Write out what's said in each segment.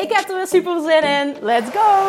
Ik heb er weer super zin in. Let's go!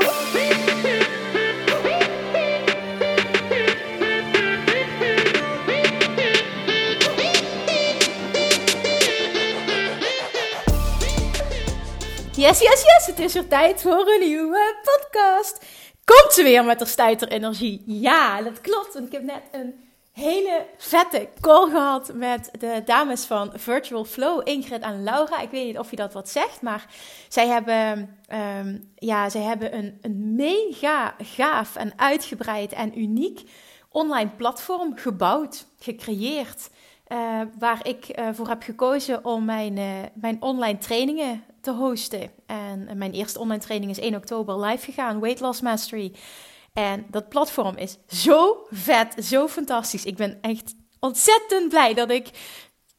Yes, yes, yes! Het is weer tijd voor een nieuwe podcast. Komt ze weer met de stijter energie? Ja, dat klopt. Want ik heb net een hele vette call gehad met de dames van Virtual Flow, Ingrid en Laura. Ik weet niet of je dat wat zegt, maar zij hebben, ehm, ja, zij hebben een, een mega gaaf en uitgebreid en uniek online platform gebouwd, gecreëerd. Uh, waar ik uh, voor heb gekozen om mijn, uh, mijn online trainingen te hosten. En mijn eerste online training is 1 oktober live gegaan, Weight Loss Mastery. En dat platform is zo vet, zo fantastisch. Ik ben echt ontzettend blij dat ik,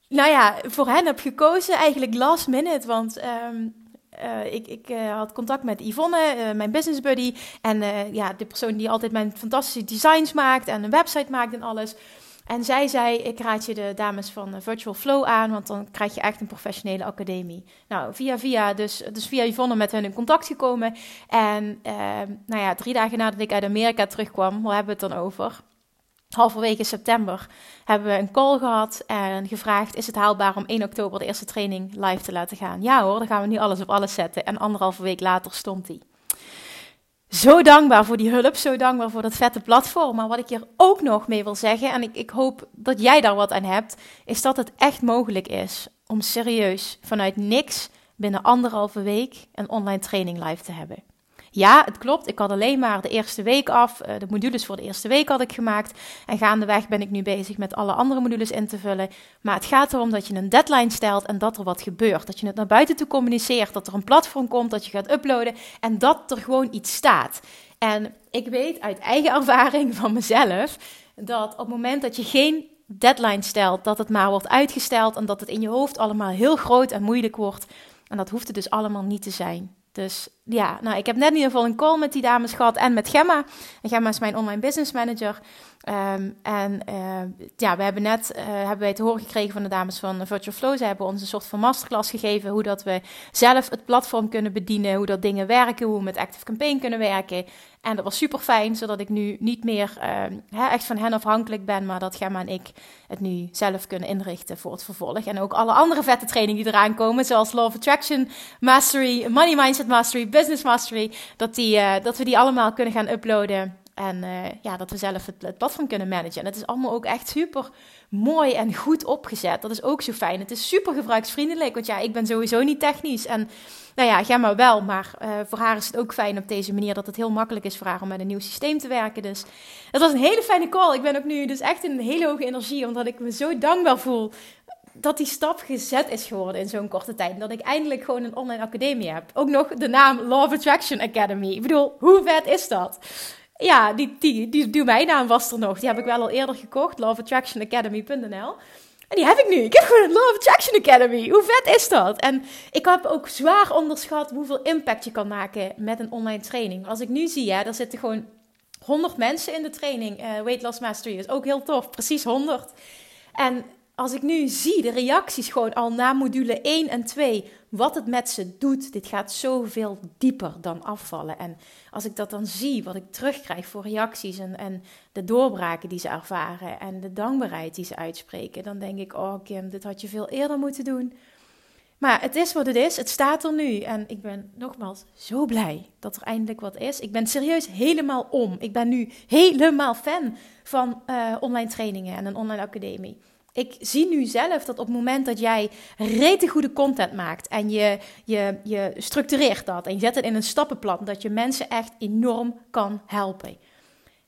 nou ja, voor hen heb gekozen. Eigenlijk last minute, want um, uh, ik, ik uh, had contact met Yvonne, uh, mijn business buddy. En ja, de persoon die altijd mijn fantastische designs maakt en een website maakt en alles. En zij zei: Ik raad je de dames van Virtual Flow aan, want dan krijg je echt een professionele academie. Nou, via via, dus, dus via Yvonne met hen in contact gekomen. En uh, nou ja, drie dagen nadat ik uit Amerika terugkwam, waar hebben we het dan over? Halverwege september hebben we een call gehad en gevraagd: is het haalbaar om 1 oktober de eerste training live te laten gaan? Ja hoor, dan gaan we nu alles op alles zetten. En anderhalve week later stond die zo dankbaar voor die hulp, zo dankbaar voor dat vette platform. Maar wat ik hier ook nog mee wil zeggen, en ik, ik hoop dat jij daar wat aan hebt, is dat het echt mogelijk is om serieus vanuit niks binnen anderhalve week een online training live te hebben. Ja, het klopt. Ik had alleen maar de eerste week af. Eh, de modules voor de eerste week had ik gemaakt. En gaandeweg ben ik nu bezig met alle andere modules in te vullen. Maar het gaat erom dat je een deadline stelt en dat er wat gebeurt. Dat je het naar buiten toe communiceert. Dat er een platform komt, dat je gaat uploaden. En dat er gewoon iets staat. En ik weet uit eigen ervaring van mezelf dat op het moment dat je geen deadline stelt, dat het maar wordt uitgesteld en dat het in je hoofd allemaal heel groot en moeilijk wordt. En dat hoeft het dus allemaal niet te zijn. Dus ja, nou, ik heb net in ieder geval een call met die dames gehad en met Gemma. En Gemma is mijn online business manager. Um, en uh, ja, we hebben net uh, hebben wij te horen gekregen van de dames van Virtual Flow. Ze hebben ons een soort van masterclass gegeven hoe dat we zelf het platform kunnen bedienen, hoe dat dingen werken, hoe we met Active Campaign kunnen werken. En dat was super fijn, zodat ik nu niet meer uh, echt van hen afhankelijk ben, maar dat Gemma en ik het nu zelf kunnen inrichten voor het vervolg. En ook alle andere vette trainingen die eraan komen, zoals Law of Attraction Mastery, Money Mindset Mastery, Business Mastery, dat, die, dat we die allemaal kunnen gaan uploaden en uh, ja, dat we zelf het, het, platform kunnen managen. En het is allemaal ook echt super mooi en goed opgezet. Dat is ook zo fijn. Het is super gebruiksvriendelijk. Want ja, ik ben sowieso niet technisch. En nou ja, ga maar wel. Maar uh, voor haar is het ook fijn op deze manier dat het heel makkelijk is voor haar om met een nieuw systeem te werken. Dus het was een hele fijne call. Ik ben ook nu dus echt in een hele hoge energie. Omdat ik me zo dankbaar voel dat die stap gezet is geworden in zo'n korte tijd. Dat ik eindelijk gewoon een online academie heb. Ook nog de naam Law Attraction Academy. Ik bedoel, hoe vet is dat? Ja, die, die, die, die naam was er nog. Die heb ik wel al eerder gekocht. loveattractionacademy.nl. En die heb ik nu. Ik heb gewoon een Love Attraction Academy. Hoe vet is dat? En ik heb ook zwaar onderschat hoeveel impact je kan maken met een online training. Als ik nu zie, ja, er zitten gewoon 100 mensen in de training. Uh, Weight Loss Mastery is ook heel tof. Precies 100. En als ik nu zie de reacties gewoon al na module 1 en 2, wat het met ze doet, dit gaat zoveel dieper dan afvallen. En als ik dat dan zie, wat ik terugkrijg voor reacties en, en de doorbraken die ze ervaren en de dankbaarheid die ze uitspreken, dan denk ik, oh Kim, dit had je veel eerder moeten doen. Maar het is wat het is, het staat er nu. En ik ben nogmaals zo blij dat er eindelijk wat is. Ik ben serieus helemaal om. Ik ben nu helemaal fan van uh, online trainingen en een online academie ik zie nu zelf dat op het moment dat jij rete goede content maakt en je, je, je structureert dat en je zet het in een stappenplan, dat je mensen echt enorm kan helpen.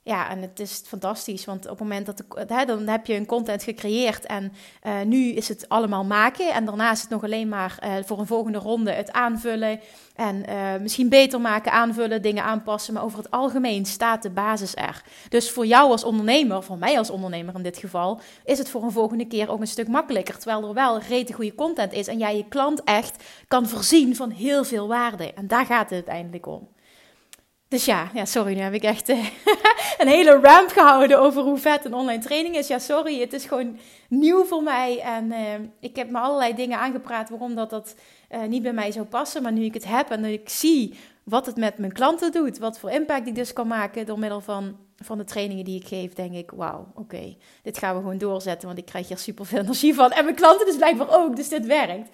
Ja, en het is fantastisch, want op het moment dat hè, dan heb je een content gecreëerd en uh, nu is het allemaal maken. En daarna is het nog alleen maar uh, voor een volgende ronde het aanvullen en uh, misschien beter maken, aanvullen, dingen aanpassen. Maar over het algemeen staat de basis er. Dus voor jou als ondernemer, voor mij als ondernemer in dit geval, is het voor een volgende keer ook een stuk makkelijker. Terwijl er wel rete goede content is en jij je klant echt kan voorzien van heel veel waarde. En daar gaat het uiteindelijk om. Dus ja, ja, sorry, nu heb ik echt een hele ramp gehouden over hoe vet een online training is. Ja, sorry, het is gewoon nieuw voor mij. En uh, ik heb me allerlei dingen aangepraat waarom dat, dat uh, niet bij mij zou passen. Maar nu ik het heb en ik zie wat het met mijn klanten doet, wat voor impact ik dus kan maken door middel van, van de trainingen die ik geef, denk ik, wauw, oké, dit gaan we gewoon doorzetten, want ik krijg hier super veel energie van. En mijn klanten dus blijkbaar ook, dus dit werkt.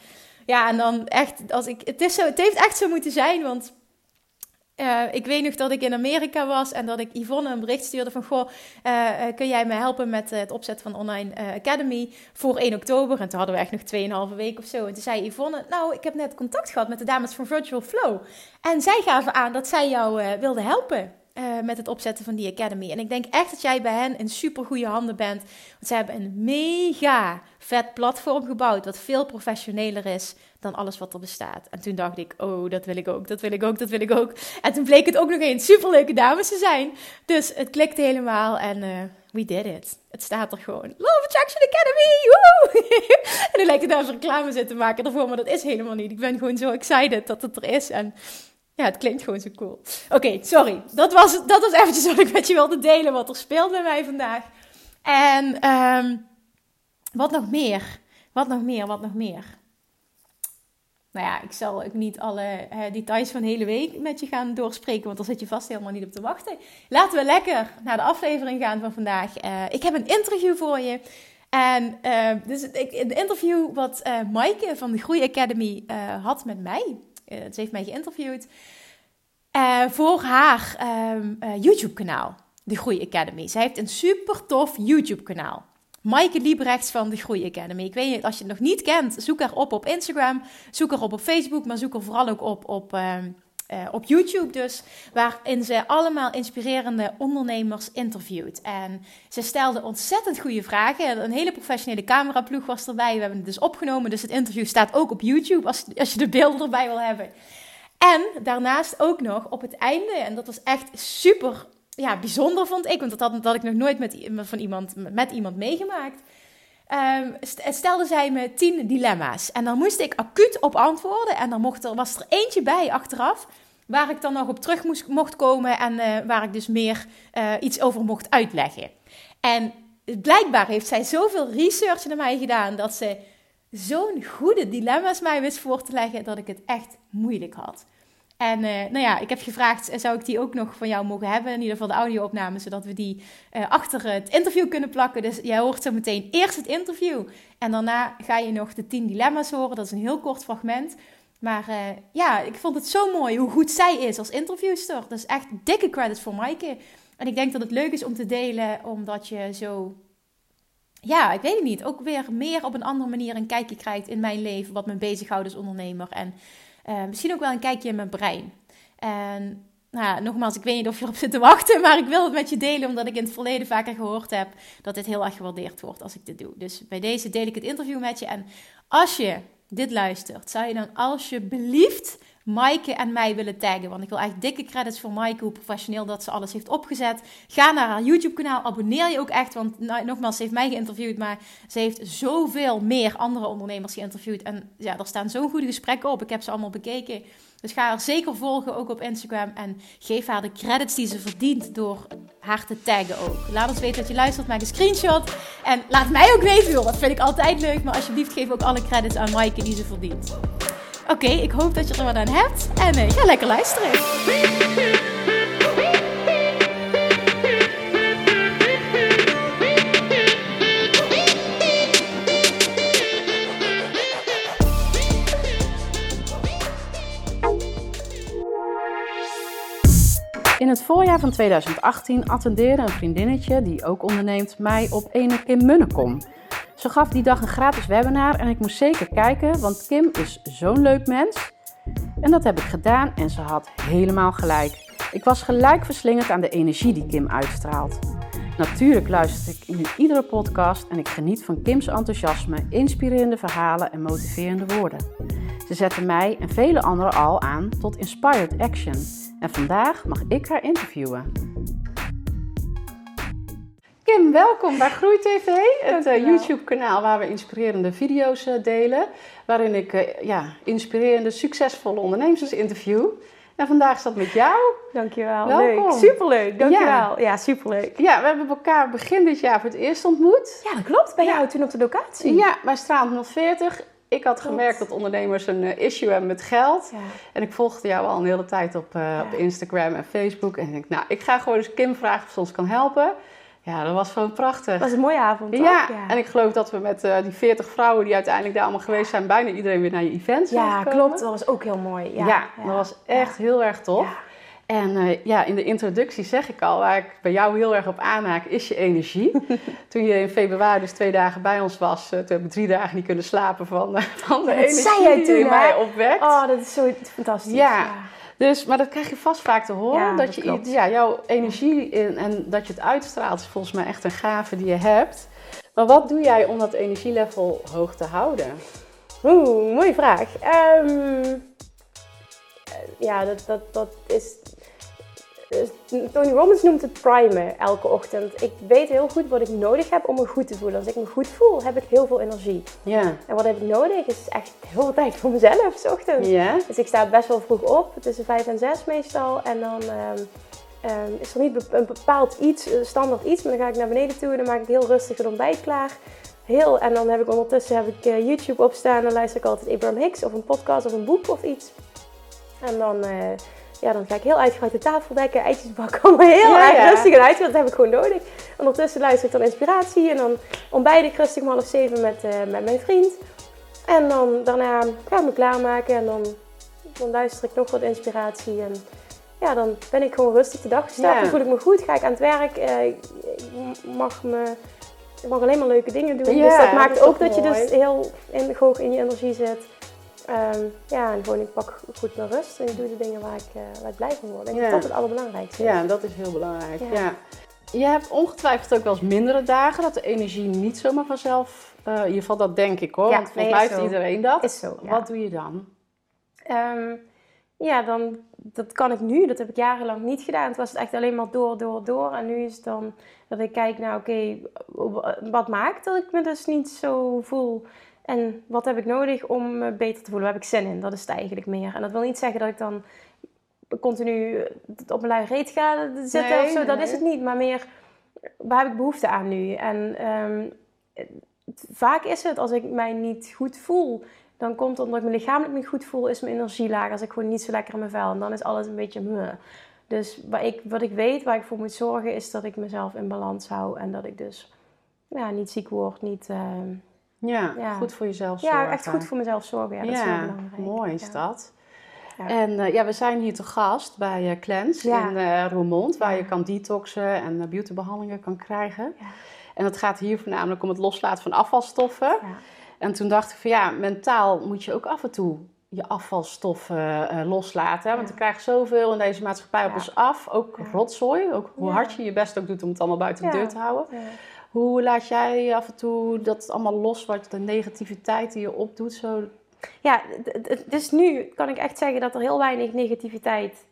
Ja, en dan echt, als ik, het, is zo, het heeft echt zo moeten zijn, want uh, ik weet nog dat ik in Amerika was en dat ik Yvonne een bericht stuurde van... Goh, uh, kun jij me helpen met het opzetten van Online Academy voor 1 oktober? En toen hadden we echt nog 2,5 week of zo. En toen zei Yvonne, nou, ik heb net contact gehad met de dames van Virtual Flow. En zij gaven aan dat zij jou wilden helpen. Uh, met het opzetten van die Academy. En ik denk echt dat jij bij hen in super goede handen bent. Want ze hebben een mega vet platform gebouwd. Wat veel professioneler is dan alles wat er bestaat. En toen dacht ik, oh, dat wil ik ook, dat wil ik ook, dat wil ik ook. En toen bleek het ook nog eens superleuke dames te zijn. Dus het klikte helemaal en uh, we did it. Het staat er gewoon. Love Attraction Academy! Woehoe! en dan lijkt het daar reclame zitten maken ervoor, maar dat is helemaal niet. Ik ben gewoon zo excited dat het er is en... Ja, het klinkt gewoon zo cool. Oké, sorry. Dat was, dat was eventjes wat ik met je wilde delen, wat er speelt bij mij vandaag. En um, wat nog meer? Wat nog meer? Wat nog meer? Nou ja, ik zal ook niet alle details van de hele week met je gaan doorspreken, want daar zit je vast helemaal niet op te wachten. Laten we lekker naar de aflevering gaan van vandaag. Uh, ik heb een interview voor je. En uh, dus ik, een interview wat Maaike van de Groei Academy had met mij. Ze heeft mij geïnterviewd voor haar ehm, YouTube-kanaal, de Groei Academy. Zij heeft een super tof YouTube-kanaal. Maaike Liebrechts van de Groei Academy. Ik weet niet, als je het nog niet kent, zoek haar op op Instagram. Zoek haar op op Facebook, maar zoek er vooral ook op op, uh, uh, op YouTube dus. Waarin ze allemaal inspirerende ondernemers interviewt. En ze stelde ontzettend goede vragen. Een hele professionele cameraploeg was erbij. We hebben het dus opgenomen, dus het interview staat ook op YouTube als, als je de beelden erbij wil hebben. En daarnaast ook nog op het einde, en dat was echt super ja, bijzonder vond ik, want dat had, dat ik nog nooit met, van iemand, met iemand meegemaakt. Um, stelde zij me tien dilemma's. En dan moest ik acuut op antwoorden. En dan mocht er, was er eentje bij achteraf. Waar ik dan nog op terug moest, mocht komen. En uh, waar ik dus meer uh, iets over mocht uitleggen. En blijkbaar heeft zij zoveel research naar mij gedaan. Dat ze zo'n goede dilemma's mij wist voor te leggen. Dat ik het echt moeilijk had. En uh, nou ja, ik heb gevraagd, eh, zou ik die ook nog van jou mogen hebben? In ieder geval de audio-opname, zodat we die uh, achter het interview kunnen plakken. Dus jij hoort zo meteen eerst het interview. En daarna ga je nog de 10 dilemma's horen. Dat is een heel kort fragment. Maar ja, ik vond het zo mooi hoe goed zij is als interviewster. Dus echt dikke credits voor Maaike. En ik denk dat het leuk is om te delen, omdat je zo... Ja, ik weet het niet. Ook weer meer op een andere manier een kijkje krijgt in mijn leven. Wat me bezighoudt als ondernemer. En uh, misschien ook wel een kijkje in mijn brein. En nou, nogmaals, ik weet niet of je erop zit te wachten, maar ik wil het met je delen omdat ik in het verleden vaker gehoord heb dat dit heel erg gewaardeerd wordt als ik dit doe. Dus bij deze deel ik het interview met je. En als je dit luistert, zou je dan alsjeblieft Maaike en mij willen taggen. Want ik wil echt dikke credits voor Maaike, hoe professioneel dat ze alles heeft opgezet. Ga naar haar YouTube-kanaal, abonneer je ook echt. Want nou, nogmaals, ze heeft mij geïnterviewd, maar ze heeft zoveel meer andere ondernemers geïnterviewd. En ja, er staan zo'n goede gesprekken op. Ik heb ze allemaal bekeken. Dus ga haar zeker volgen, ook op Instagram. En geef haar de credits die ze verdient door haar te taggen ook. Laat ons weten dat je luistert, maak een screenshot. En laat mij ook weten, joh, dat vind ik altijd leuk. Maar alsjeblieft geef ook alle credits aan Maaike die ze verdient. Oké, ik hoop dat je er wat aan hebt. En uh, ga lekker luisteren. In het voorjaar van 2018 attendeerde een vriendinnetje die ook onderneemt mij op ene Kim Munnekom. Ze gaf die dag een gratis webinar en ik moest zeker kijken, want Kim is zo'n leuk mens. En dat heb ik gedaan en ze had helemaal gelijk. Ik was gelijk verslingerd aan de energie die Kim uitstraalt. Natuurlijk luister ik in iedere podcast en ik geniet van Kim's enthousiasme, inspirerende verhalen en motiverende woorden. Ze zetten mij en vele anderen al aan tot inspired action. En vandaag mag ik haar interviewen. Kim, welkom bij GroeiTV, het uh, YouTube-kanaal waar we inspirerende video's uh, delen. Waarin ik uh, ja, inspirerende, succesvolle ondernemers interview. En vandaag is dat met jou. Dankjewel. Welkom. Leuk. Superleuk. Dankjewel. Ja. ja, superleuk. Ja, we hebben elkaar begin dit jaar voor het eerst ontmoet. Ja, dat klopt. Bij jou toen op de locatie. Ja, bij Straat 040. Ik had gemerkt dat ondernemers een issue hebben met geld. Ja. En ik volgde jou al een hele tijd op, ja. op Instagram en Facebook. En ik denk, nou, ik ga gewoon eens Kim vragen of ze ons kan helpen. Ja, dat was gewoon prachtig. Dat was een mooie avond, ja. ja. en ik geloof dat we met uh, die 40 vrouwen die uiteindelijk daar allemaal geweest zijn, bijna iedereen weer naar je event Ja, klopt. Dat was ook heel mooi. Ja, ja dat was echt heel erg tof. En uh, ja, in de introductie zeg ik al, waar ik bij jou heel erg op aanhaak, is je energie. toen je in februari dus twee dagen bij ons was, uh, toen heb ik drie dagen niet kunnen slapen van, uh, van de energie zei jij die toen, mij opwekt. Oh, dat is zo fantastisch. Ja. Dus, maar dat krijg je vast vaak te horen. Ja, dat, je, ja, jouw energie in, en dat je het uitstraalt is volgens mij echt een gave die je hebt. Maar wat doe jij om dat energielevel hoog te houden? Oeh, mooie vraag. Um, ja, dat, dat, dat is Tony Robbins noemt het primen elke ochtend. Ik weet heel goed wat ik nodig heb om me goed te voelen. Als ik me goed voel, heb ik heel veel energie. Ja. En wat heb ik nodig? Is echt heel veel tijd voor mezelf, s ochtends. Ja. Dus ik sta best wel vroeg op, tussen vijf en zes meestal. En dan um, um, is er niet een bepaald iets, standaard iets, maar dan ga ik naar beneden toe en dan maak ik heel rustig een ontbijt klaar. Heel, en dan heb ik ondertussen heb ik, uh, YouTube opstaan. Dan luister ik altijd Abraham Hicks of een podcast of een boek of iets. En dan... Uh, ja, dan ga ik heel uitgebreid de tafel dekken, eitjes bakken, allemaal heel ja, erg rustig en uitgebreid. Dat heb ik gewoon nodig. Ondertussen luister ik dan inspiratie en dan ontbijt ik rustig om half zeven met, uh, met mijn vriend. En dan daarna ga ik me klaarmaken en dan, dan luister ik nog wat inspiratie. En ja, dan ben ik gewoon rustig de dag gestart. Dan voel ik me goed, ga ik aan het werk. Uh, ik mag me... Ik mag alleen maar leuke dingen doen. dus dat maakt ook dat je dus heel in, hoog in je energie zit. Um, ja, en gewoon ik pak goed mijn rust en ik doe de dingen waar ik, uh, waar ik blij van word. Denk dat dat het allerbelangrijkste is. Ja, dat is heel belangrijk. Ja. Je hebt ongetwijfeld ook wel eens mindere dagen, dat de energie niet zomaar vanzelf... Uh, in ieder geval dat denk ik hoor, ja, want volgens mij heeft iedereen dat. Is zo, Wat doe je dan? Um, ja, dan, dat kan ik nu. Dat heb ik jarenlang niet gedaan. Het was echt alleen maar door, door, door. En nu is het dan dat ik kijk, nou oké, okay, wat maakt dat ik me dus niet zo voel... En wat heb ik nodig om me beter te voelen? Waar heb ik zin in? Dat is het eigenlijk meer. En dat wil niet zeggen dat ik dan continu op mijn lui reet ga zitten of zo. Dat is het niet. Maar meer, waar heb ik behoefte aan nu? En um, vaak is het, als ik mij niet goed voel... Dan komt het omdat ik me lichamelijk niet goed voel, is mijn energie laag. Als ik gewoon niet zo lekker in mijn vel. En dan is alles een beetje meh. Dus wat ik, wat ik weet, waar ik voor moet zorgen, is dat ik mezelf in balans hou. En dat ik dus ja, niet ziek word, niet... Uh, ja, goed voor jezelf zorgen. Ja, echt goed voor mezelf zorgen. Ja, dat is heel belangrijk. Mooi is dat. En uh, ja, we zijn hier te gast bij uh, Cleanse in uh, Roermond, waar je kan detoxen en beautybehandelingen kan krijgen. En het gaat hier voornamelijk om het loslaten van afvalstoffen. En toen dacht ik van ja, mentaal moet je ook af en toe je afvalstoffen loslaten. Want we krijgen zoveel in deze maatschappij op ons af. Ook rotzooi, ook hoe hard je je best ook doet om het allemaal buiten de deur te houden. Hoe laat jij af en toe dat allemaal los, wat de negativiteit die je opdoet? Zo? Ja, dus nu kan ik echt zeggen dat er heel weinig negativiteit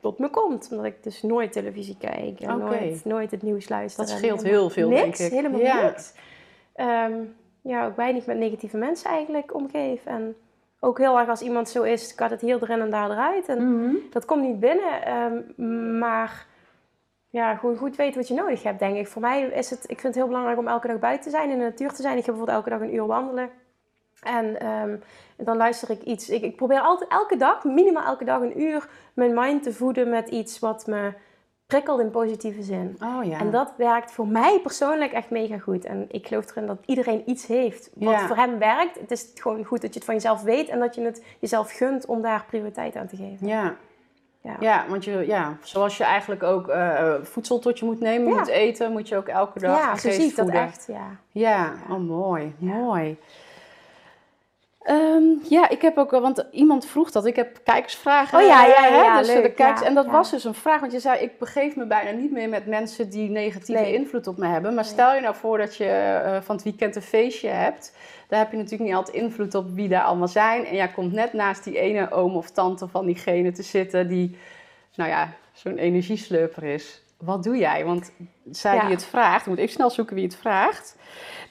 tot me komt. Omdat ik dus nooit televisie kijk en nooit, nooit het nieuws luister. Dat scheelt heel veel, niks, denk ik. Helemaal ja. niks. Um, ja, ook weinig met negatieve mensen eigenlijk omgeef. En ook heel erg als iemand zo is, gaat het hier erin en daar eruit. En mm -hmm. dat komt niet binnen. Um, maar ja, gewoon goed weten wat je nodig hebt, denk ik. Voor mij is het, ik vind het heel belangrijk om elke dag buiten te zijn, in de natuur te zijn. Ik ga bijvoorbeeld elke dag een uur wandelen. En um, dan luister ik iets. Ik, ik, probeer altijd elke dag, minimaal elke dag een uur, mijn mind te voeden met iets wat me prikkelt in positieve zin. Oh, ja. En dat werkt voor mij persoonlijk echt mega goed. En ik geloof erin dat iedereen iets heeft wat voor hem werkt. Het is gewoon goed dat je het van jezelf weet en dat je het jezelf gunt om daar prioriteit aan te geven. Ja, ja. ja, want je, ja, zoals je eigenlijk ook uh, voedsel tot je moet nemen, moet eten, moet je ook elke dag Ja, zo zie ik dat echt, ja. Ja, oh mooi, mooi. Ehm, ja, ik heb ook, want iemand vroeg dat. Ik heb kijkersvragen. Oh ja, ja, ja. dus leuk, de kijkers, ja, en dat ja. was dus een vraag, want je zei: ik begeef me bijna niet meer met mensen die negatieve Nee. invloed op me hebben. Maar stel je nou voor dat je eh, van het weekend een feestje hebt. Daar heb je natuurlijk niet altijd invloed op wie daar allemaal zijn. En jij komt net naast die ene oom of tante van diegene te zitten die, nou ja, zo'n energieslurper is. Wat doe jij? Want zij Ja. die het vraagt, ik moet even snel zoeken wie het vraagt.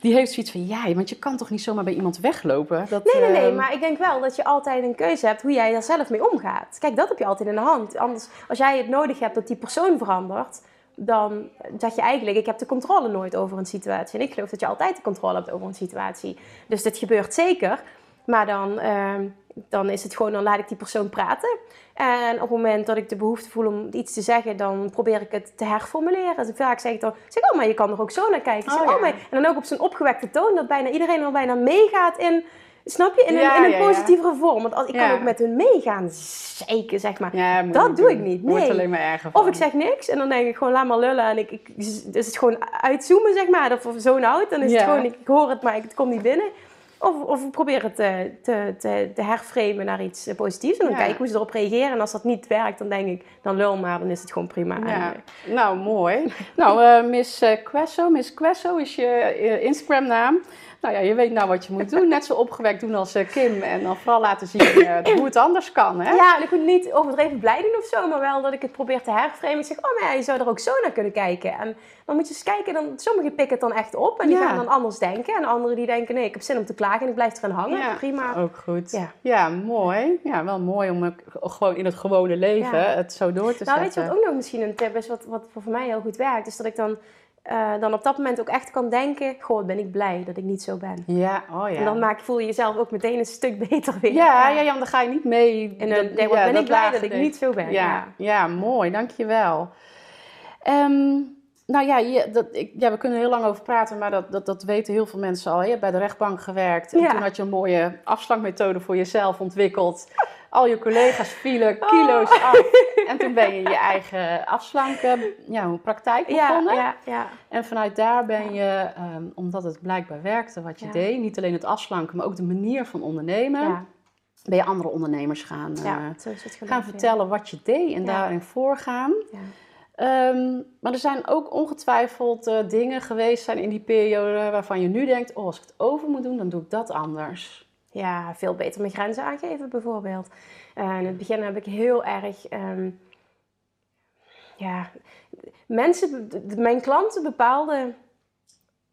Die heeft zoiets van, ja, want je kan toch niet zomaar bij iemand weglopen? Dat, Nee, nee, nee, ehm, maar ik denk wel dat je altijd een keuze hebt hoe jij daar zelf mee omgaat. Kijk, dat heb je altijd in de hand. Anders, als jij het nodig hebt dat die persoon verandert, dan zeg je eigenlijk, ik heb de controle nooit over een situatie. En ik geloof dat je altijd de controle hebt over een situatie. Dus dit gebeurt zeker, maar dan, ehm, dan is het gewoon, dan laat ik die persoon praten. En op het moment dat ik de behoefte voel om iets te zeggen, dan probeer ik het te herformuleren. Dus vaak zeg ik dan, zeg, oh, maar je kan er ook zo naar kijken. Zeg, Oh, oh, maar, en dan ook op zo'n opgewekte toon, dat bijna iedereen al bijna meegaat in, snap je, in een, in een ja, ja. positievere vorm. Want als, ik kan ook met hun meegaan, zeiken, zeg maar. Dat doe doen. ik niet, Wordt nee. alleen maar erger van. Of ik zeg niks en dan denk ik gewoon, laat maar lullen. En ik, ik, dus het gewoon uitzoomen, zeg maar. Of, of zo'n out, dan is het gewoon, ik, ik hoor het, maar ik, het komt niet binnen. Of, of ik probeer het te, te, te, te herframen naar iets eh, positiefs. En dan Ja. kijk ik hoe ze erop reageren. En als dat niet werkt, dan denk ik, dan lul maar, dan is het gewoon prima. Ja, eh, nou mooi. nou, eh, Miss Queso, Miss Queso is je Instagram naam. Nou ja, je weet nou wat je moet doen. Net zo opgewekt doen als eh, Kim. En dan vooral laten zien eh, hoe het anders kan, hè? Ja, en ik moet niet overdreven blij doen of zo, maar wel dat ik het probeer te herframen. Ik zeg, oh, maar ja, je zou er ook zo naar kunnen kijken. En dan moet je eens kijken, dan, sommigen pikken het dan echt op en die Ja. gaan dan anders denken. En anderen die denken, nee, ik heb zin om te klagen en ik blijf erin hangen. Ja, Prima. Ook goed. Ja. Ja. mooi. Ja, wel mooi om ook gewoon in het gewone leven het zo door te Nou, weet je zetten. wat ook nog misschien een tip is, wat, wat voor mij heel goed werkt? Is dat ik dan, eh, dan op dat moment ook echt kan denken, goh, ben ik blij dat ik niet zo ben. Ja, oh ja. En dan maak, voel je jezelf ook meteen een stuk beter weer. ja, ja, ja, want dan ga je niet mee. En dat- dan denk ik, wat ja, ben ik blij dat ik niet zo ben. Ja, Ja. ja. mooi, dankjewel. Ehm nou ja, je, dat, ik, ja, we kunnen er heel lang over praten, maar dat, dat, dat weten heel veel mensen al. Je hebt bij de rechtbank gewerkt en toen had je een mooie afslankmethode voor jezelf ontwikkeld. Al je collega's vielen kilo's af. En toen ben je je eigen afslanken ja, praktijk begonnen. ja, ja. En vanuit daar ben je, ehm, omdat het blijkbaar werkte wat je deed, niet alleen het afslanken, maar ook de manier van ondernemen, ben je andere ondernemers gaan, ja. eh, gaan ja. vertellen wat je deed en Ja. daarin voorgaan. Ja. Ehm, maar er zijn ook ongetwijfeld eh, dingen geweest zijn in die periode waarvan je nu denkt, oh, als ik het over moet doen, dan doe ik dat anders. Ja, veel beter mijn grenzen aangeven bijvoorbeeld. Eh, in het begin heb ik heel erg... ehm, ja, mensen, mijn klanten bepaalden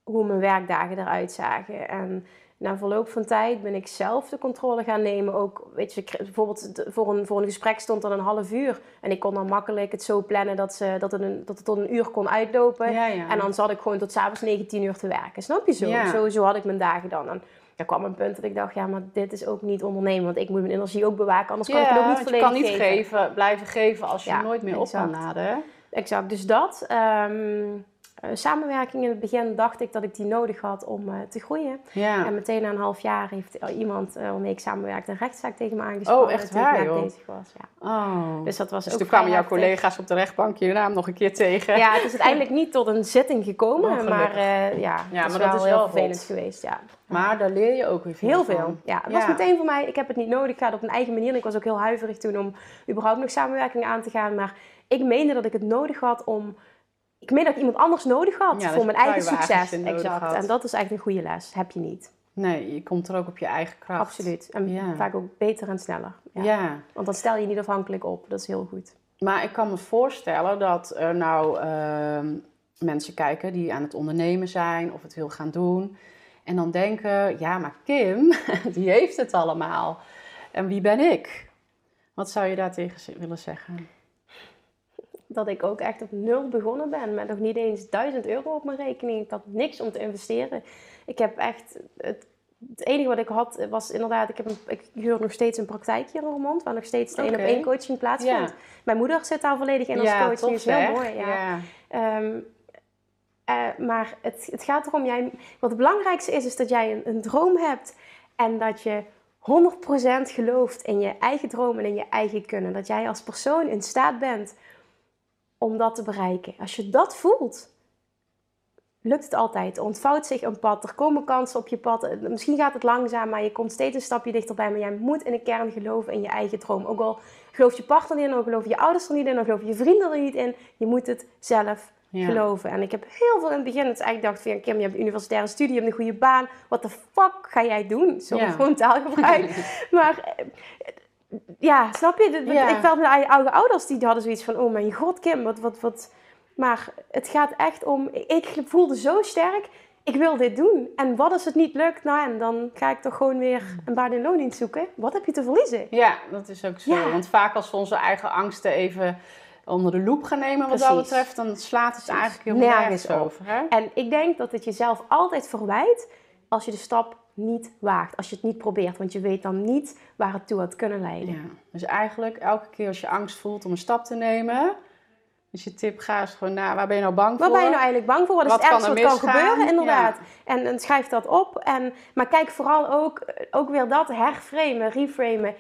hoe mijn werkdagen eruit zagen. En na verloop van tijd ben ik zelf de controle gaan nemen. Ook, weet je, bijvoorbeeld voor een, voor een gesprek stond dan een half uur. En ik kon dan makkelijk het zo plannen dat, ze, dat, het, een, dat het tot een uur kon uitlopen. Ja, ja. En dan zat ik gewoon tot s'avonds 19 uur te werken. Snap je zo? Ja. zo? Zo had ik mijn dagen dan. En er kwam een punt dat ik dacht, ja, maar dit is ook niet ondernemen. Want ik moet mijn energie ook bewaken, anders kan ik het ook niet want je volledig kan niet geven. blijven geven als je Ja, nooit meer op kan laden. Exact, dus dat. Ehm, eh, samenwerking in het begin dacht ik dat ik die nodig had om eh, te groeien. Ja. En meteen na een half jaar heeft er iemand eh, waarmee ik samenwerkte een rechtszaak tegen me aangespannen. Oh, echt waar, joh? bezig was. Ja. Oh. Dus dat was Dus ook toen kwamen jouw heftig. collega's op de rechtbank je naam nog een keer tegen. Ja, het is uiteindelijk niet tot een zitting gekomen, Oh, maar eh, ja, het maar is dat wel is heel wel vervelend rot. geweest. Ja. Maar daar leer je ook weer veel Heel van. veel. Ja, het was Ja. meteen voor mij, ik heb het niet nodig, ik ga het op mijn eigen manier. En ik was ook heel huiverig toen om überhaupt nog samenwerking aan te gaan. Maar ik meende dat ik het nodig had om... Ik meende dat ik iemand anders nodig had Ja, voor mijn eigen succes. Exact. had. En dat is echt een goede les. Heb je niet. Nee, je komt er ook op je eigen kracht. Absoluut. En Ja. vaak ook beter en sneller. Ja. Ja. Want dan stel je niet afhankelijk op. Dat is heel goed. Maar ik kan me voorstellen dat er nou ehm, mensen kijken die aan het ondernemen zijn of het wil gaan doen. En dan denken, ja, maar Kim, die heeft het allemaal. En wie ben ik? Wat zou je daar tegen ze- willen zeggen? Dat ik ook echt op nul begonnen ben. Met nog niet eens 1000 euro op mijn rekening. Ik had niks om te investeren. Ik heb echt... Het, het enige wat ik had was inderdaad... Ik, heb een, ik huur nog steeds een praktijk hier in Roermond. Waar nog steeds de één op één coaching plaatsvindt. Ja. Mijn moeder zit daar volledig in als coach. Die is heel mooi. Ja. ja. Ehm, eh, maar het, het gaat erom, jij, wat het belangrijkste is, is dat jij een, een droom hebt. En dat je 100% gelooft in je eigen droom en in je eigen kunnen. Dat jij als persoon in staat bent om dat te bereiken. Als je dat voelt, lukt het altijd. Er ontvouwt zich een pad, er komen kansen op je pad. Misschien gaat het langzaam, maar je komt steeds een stapje dichterbij. Maar jij moet in de kern geloven in je eigen droom. Ook al gelooft je partner niet in, ook geloof je ouders er niet in, ook geloof je vrienden er niet in. Je moet het zelf geloven. En ik heb heel veel in het begin, het eigenlijk dacht van, Kim, je hebt een universitaire studie, je hebt een goede baan. Wat de fuck ga jij doen? Zo ja. gewoon taalgebruik. maar eh, ja, snap je? Ik felt met oude ouders, die hadden zoiets van, oh mijn god Kim, wat, wat, wat. Maar het gaat echt om, ik voelde zo sterk, ik wil dit doen. En wat als het niet lukt? Nou en dan ga ik toch gewoon weer een baan in loondienst zoeken. Wat heb je te verliezen? Ja, dat is ook zo. Want vaak als we onze eigen angsten even onder de loep gaan nemen wat dat betreft, dan slaat het eigenlijk heel nergens over. Hè? En ik denk dat het jezelf altijd verwijt als je de stap niet waagt, als je het niet probeert, want je weet dan niet waar het toe had kunnen leiden. Ja, dus eigenlijk elke keer als je angst voelt om een stap te nemen, dus je tip, ga eens gewoon naar waar ben je nou bang voor? Waar ben je nou eigenlijk bang voor? Wat, is het ergste wat kan gebeuren? Inderdaad. En, en, schrijf dat op. En, maar kijk vooral ook, ook weer dat herframen, reframen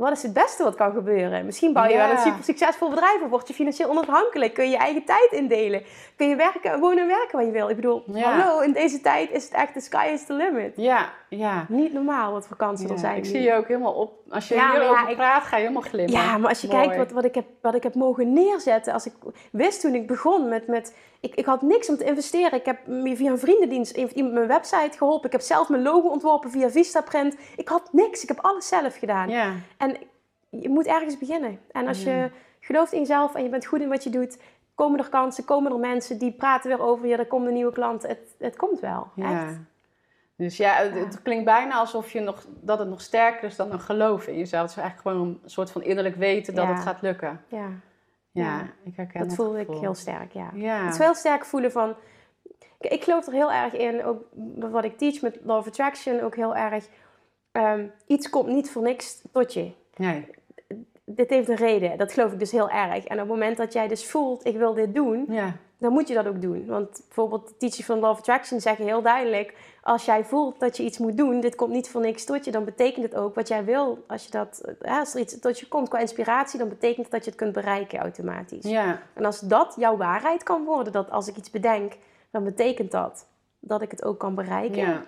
wat is het beste wat kan gebeuren? Misschien bouw je wel een super succesvol bedrijf of word je financieel onafhankelijk. Kun je je eigen tijd indelen. Kun je werken, wonen en werken wat je wil. Ik bedoel, hallo, in deze tijd is het echt de sky is the limit. Ja, ja. Niet normaal wat vakantie er zijn. Ik zie je ook helemaal op. Als je ja, hierover praat, ga je helemaal glimmen. Ja, maar als je kijkt wat, wat, ik heb, wat ik heb mogen neerzetten. Als ik wist toen ik begon met... met ik, ik had niks om te investeren. Ik heb via een vriendendienst iemand mijn website geholpen. Ik heb zelf mijn logo ontworpen via Vistaprint. Ik had niks. Ik heb alles zelf gedaan. Ja. En je moet ergens beginnen. En als je gelooft in jezelf en je bent goed in wat je doet, komen er kansen, komen er mensen die praten weer over je, er komt een nieuwe klant. Het, het komt wel. Ja. Echt. Dus ja, het, klinkt bijna alsof je nog, dat het nog sterker is dan een geloof in jezelf. Het is eigenlijk gewoon een soort van innerlijk weten dat het gaat lukken. Ja. Ja, ik herken dat. voel ik heel sterk, ja. Het is heel sterk voelen van... Ik geloof er heel erg in, ook wat ik teach met Law of Attraction, ook heel erg... Ehm, iets komt niet voor niks tot je. Nee. Dit heeft een reden, dat geloof ik dus heel erg. En op het moment dat jij dus voelt, ik wil dit doen, ja. Dan moet je dat ook doen. Want bijvoorbeeld de teachers van Law of Attraction zeggen heel duidelijk als jij voelt dat je iets moet doen, dit komt niet voor niks tot je, dan betekent het ook wat jij wil. Als, je dat, als er iets tot je komt qua inspiratie, dan betekent het dat je het kunt bereiken automatisch. Ja. En als dat jouw waarheid kan worden, dat als ik iets bedenk, dan betekent dat dat ik het ook kan bereiken, ja.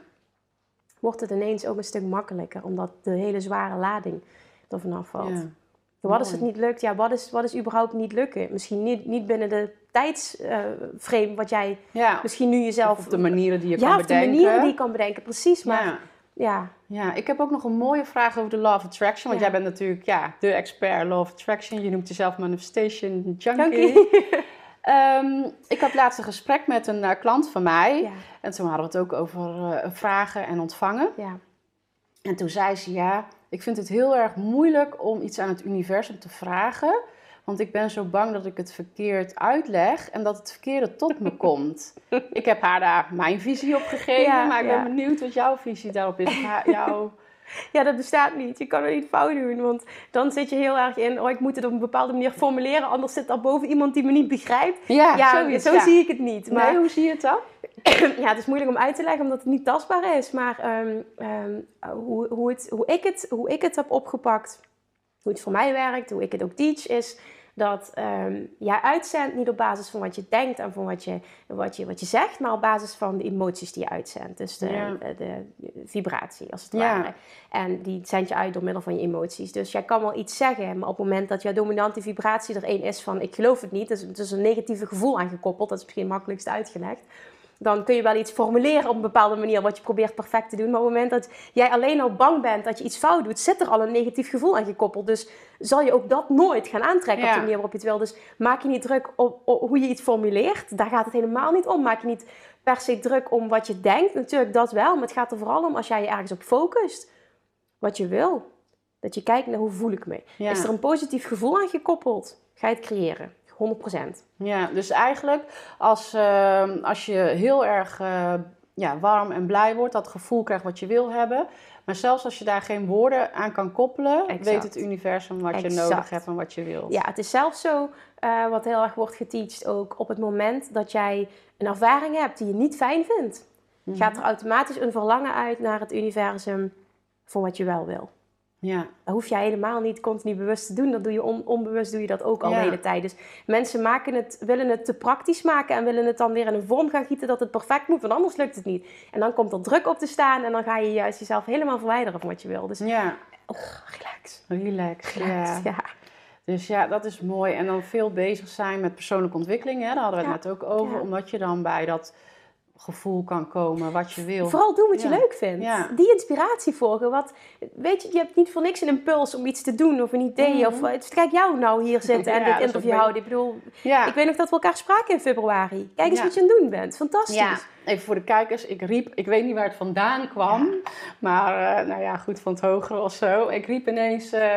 wordt het ineens ook een stuk makkelijker, omdat de hele zware lading er vanaf valt. Ja. Wat als het niet lukt? Ja, wat is, wat is überhaupt niet lukken? Misschien niet, niet binnen de tijdsframe uh, wat jij misschien nu jezelf... Of de manieren die je kan bedenken. Ja, de manieren die je kan bedenken, precies. Maar ja. ja. Ja, ik heb ook nog een mooie vraag over de Law of Attraction. Want jij bent natuurlijk ja, de expert Law of Attraction. Je noemt jezelf Manifestation Junkie. junkie. um, ik had laatst een gesprek met een uh, klant van mij. En toen hadden we het ook over uh, vragen en ontvangen. Ja. En toen zei ze, ja, ik vind het heel erg moeilijk om iets aan het universum te vragen. Want ik ben zo bang dat ik het verkeerd uitleg en dat het verkeerde tot me komt. Ik heb haar daar mijn visie op gegeven, maar ik ben benieuwd wat jouw visie daarop is. Jouw... Ja, dat bestaat niet. Je kan het niet fout doen. Want dan zit je heel erg in, oh, ik moet het op een bepaalde manier formuleren, anders zit er boven iemand die me niet begrijpt. Ja, ja zo zie ik het niet. Maar nee, hoe zie je het dan? ja, het is moeilijk om uit te leggen omdat het niet tastbaar is. Maar ehm, ehm, hoe, hoe, het, hoe, ik het, hoe ik het heb opgepakt, hoe het voor mij werkt, hoe ik het ook teach, is dat um, jij uitzendt niet op basis van wat je denkt en van wat je, wat, je, wat je zegt, maar op basis van de emoties die je uitzendt. Dus de, de, vibratie, als het ware. En die zend je uit door middel van je emoties. Dus jij kan wel iets zeggen, maar op het moment dat jouw dominante vibratie er één is van ik geloof het niet, dus het is een negatieve gevoel aangekoppeld, dat is misschien het makkelijkst uitgelegd dan kun je wel iets formuleren op een bepaalde manier wat je probeert perfect te doen. Maar op het moment dat jij alleen al bang bent dat je iets fout doet, zit er al een negatief gevoel aan gekoppeld. Dus zal je ook dat nooit gaan aantrekken op de manier waarop je het wil. Dus maak je niet druk op, hoe je iets formuleert. Daar gaat het helemaal niet om. Maak je niet per se druk om wat je denkt. Natuurlijk, dat wel. Maar het gaat er vooral om als jij je ergens op focust. Wat je wil. Dat je kijkt naar hoe voel ik me. Is er een positief gevoel aan gekoppeld? Ga je het creëren. 100%. Ja, dus eigenlijk als, uh, als je heel erg uh, ja, warm en blij wordt, dat gevoel krijgt wat je wil hebben. Maar zelfs als je daar geen woorden aan kan koppelen, weet het universum wat je nodig hebt en wat je wilt. Ja, het is zelfs zo, uh, wat heel erg wordt geteacht ook, op het moment dat jij een ervaring hebt die je niet fijn vindt, mm -hmm. gaat er automatisch een verlangen uit naar het universum voor wat je wel wil. Ja. Dat hoef je helemaal niet continu bewust te doen. Dat doe je onbewust doe je dat ook al de hele tijd. Dus mensen maken het, willen het te praktisch maken en willen het dan weer in een vorm gaan gieten dat het perfect moet, want anders lukt het niet. En dan komt er druk op te staan en dan ga je juist jezelf helemaal verwijderen van wat je wil. Dus ja. Oh, relax. Relax. Relax. Ja. Dus ja, dat is mooi. En dan veel bezig zijn met persoonlijke ontwikkeling. Hè? Daar hadden we het net ook over. Omdat je dan bij dat gevoel kan komen, wat je wil. Vooral doen wat je leuk vindt. Die inspiratie volgen. Wat, weet je, je hebt niet voor niks een impuls om iets te doen of een idee. Mm -hmm. Of kijk jou nou hier zitten en dit interview houden. Ik bedoel, ik weet nog dat we elkaar spraken in februari. Kijk eens wat je aan het doen bent. Fantastisch. Even voor de kijkers, ik riep, ik weet niet waar het vandaan kwam. Maar uh, nou ja, goed, van het hogere of zo. Ik riep ineens... Uh,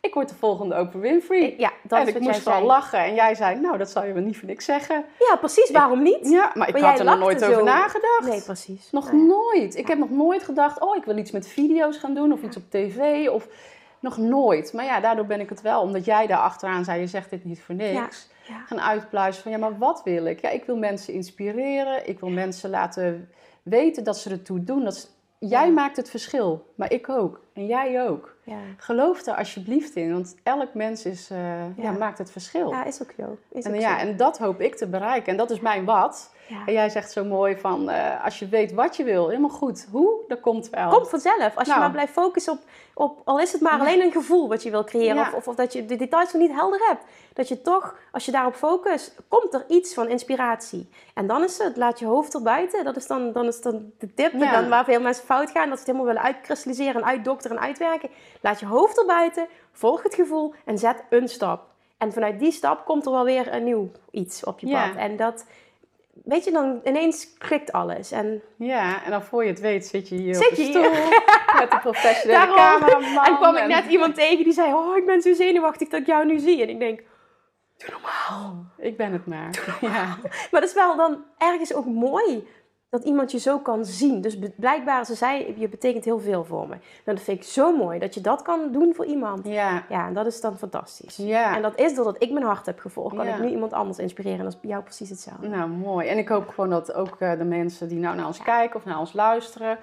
ik word de volgende Oprah Winfrey. Ja, dat en is ik moest wel lachen. En jij zei, nou, dat zou je wel niet voor niks zeggen. Ja, precies. Waarom niet? Ja, maar ik had er nog nooit over nagedacht. Nee, precies. Nog nooit. Ik heb nog nooit gedacht, oh, ik wil iets met video's gaan doen of iets op tv. Of nog nooit. Maar ja, daardoor ben ik het wel. Omdat jij daar achteraan zei, je zegt dit niet voor niks. Gaan uitpluizen van, ja, maar wat wil ik? Ja, ik wil mensen inspireren. Ik wil mensen laten weten dat ze ertoe doen. Dat jij maakt het verschil, maar ik ook. En jij ook. Ja. Geloof er alsjeblieft in, want elk mens is, uh, ja. maakt het verschil. Ja, is ook zo. Is en, ja, en dat hoop ik te bereiken. En dat is mijn wat. En jij zegt zo mooi van, uh, als je weet wat je wil, helemaal goed. Hoe? Dat komt wel. Komt vanzelf. Als je nou. maar blijft focussen op, op, al is het maar alleen een gevoel wat je wil creëren. Of, of, of, dat je de details nog niet helder hebt. Dat je toch, als je daarop focust, komt er iets van inspiratie. En dan is het, laat je hoofd er buiten. Dat is dan, dan, is dan de tip. Dan waar veel mensen fout gaan, dat ze het helemaal willen uitkristalliseren en uitdokteren en uitwerken. Laat je hoofd er buiten, volg het gevoel en zet een stap. En vanuit die stap komt er wel weer een nieuw iets op je pad. En dat, weet je, dan ineens klikt alles. En... Ja, en dan voor je het weet zit je hier zit op de stoel met de professionele cameraman. En kwam ik net iemand tegen die zei, oh, ik ben zo zenuwachtig dat ik jou nu zie. En ik denk, doe normaal. Ik ben het maar. Ja. maar dat is wel dan ergens ook mooi dat iemand je zo kan zien. Dus blijkbaar, ze zei, je betekent heel veel voor me. Nou, dat vind ik zo mooi, dat je dat kan doen voor iemand. Ja. Ja, en dat is dan fantastisch. Ja. En dat is doordat ik mijn hart heb gevolgd. Kan ik nu iemand anders inspireren. En dat is bij jou precies hetzelfde. Nou, mooi. En ik hoop gewoon dat ook eh, de mensen die nou naar ons kijken of naar ons luisteren...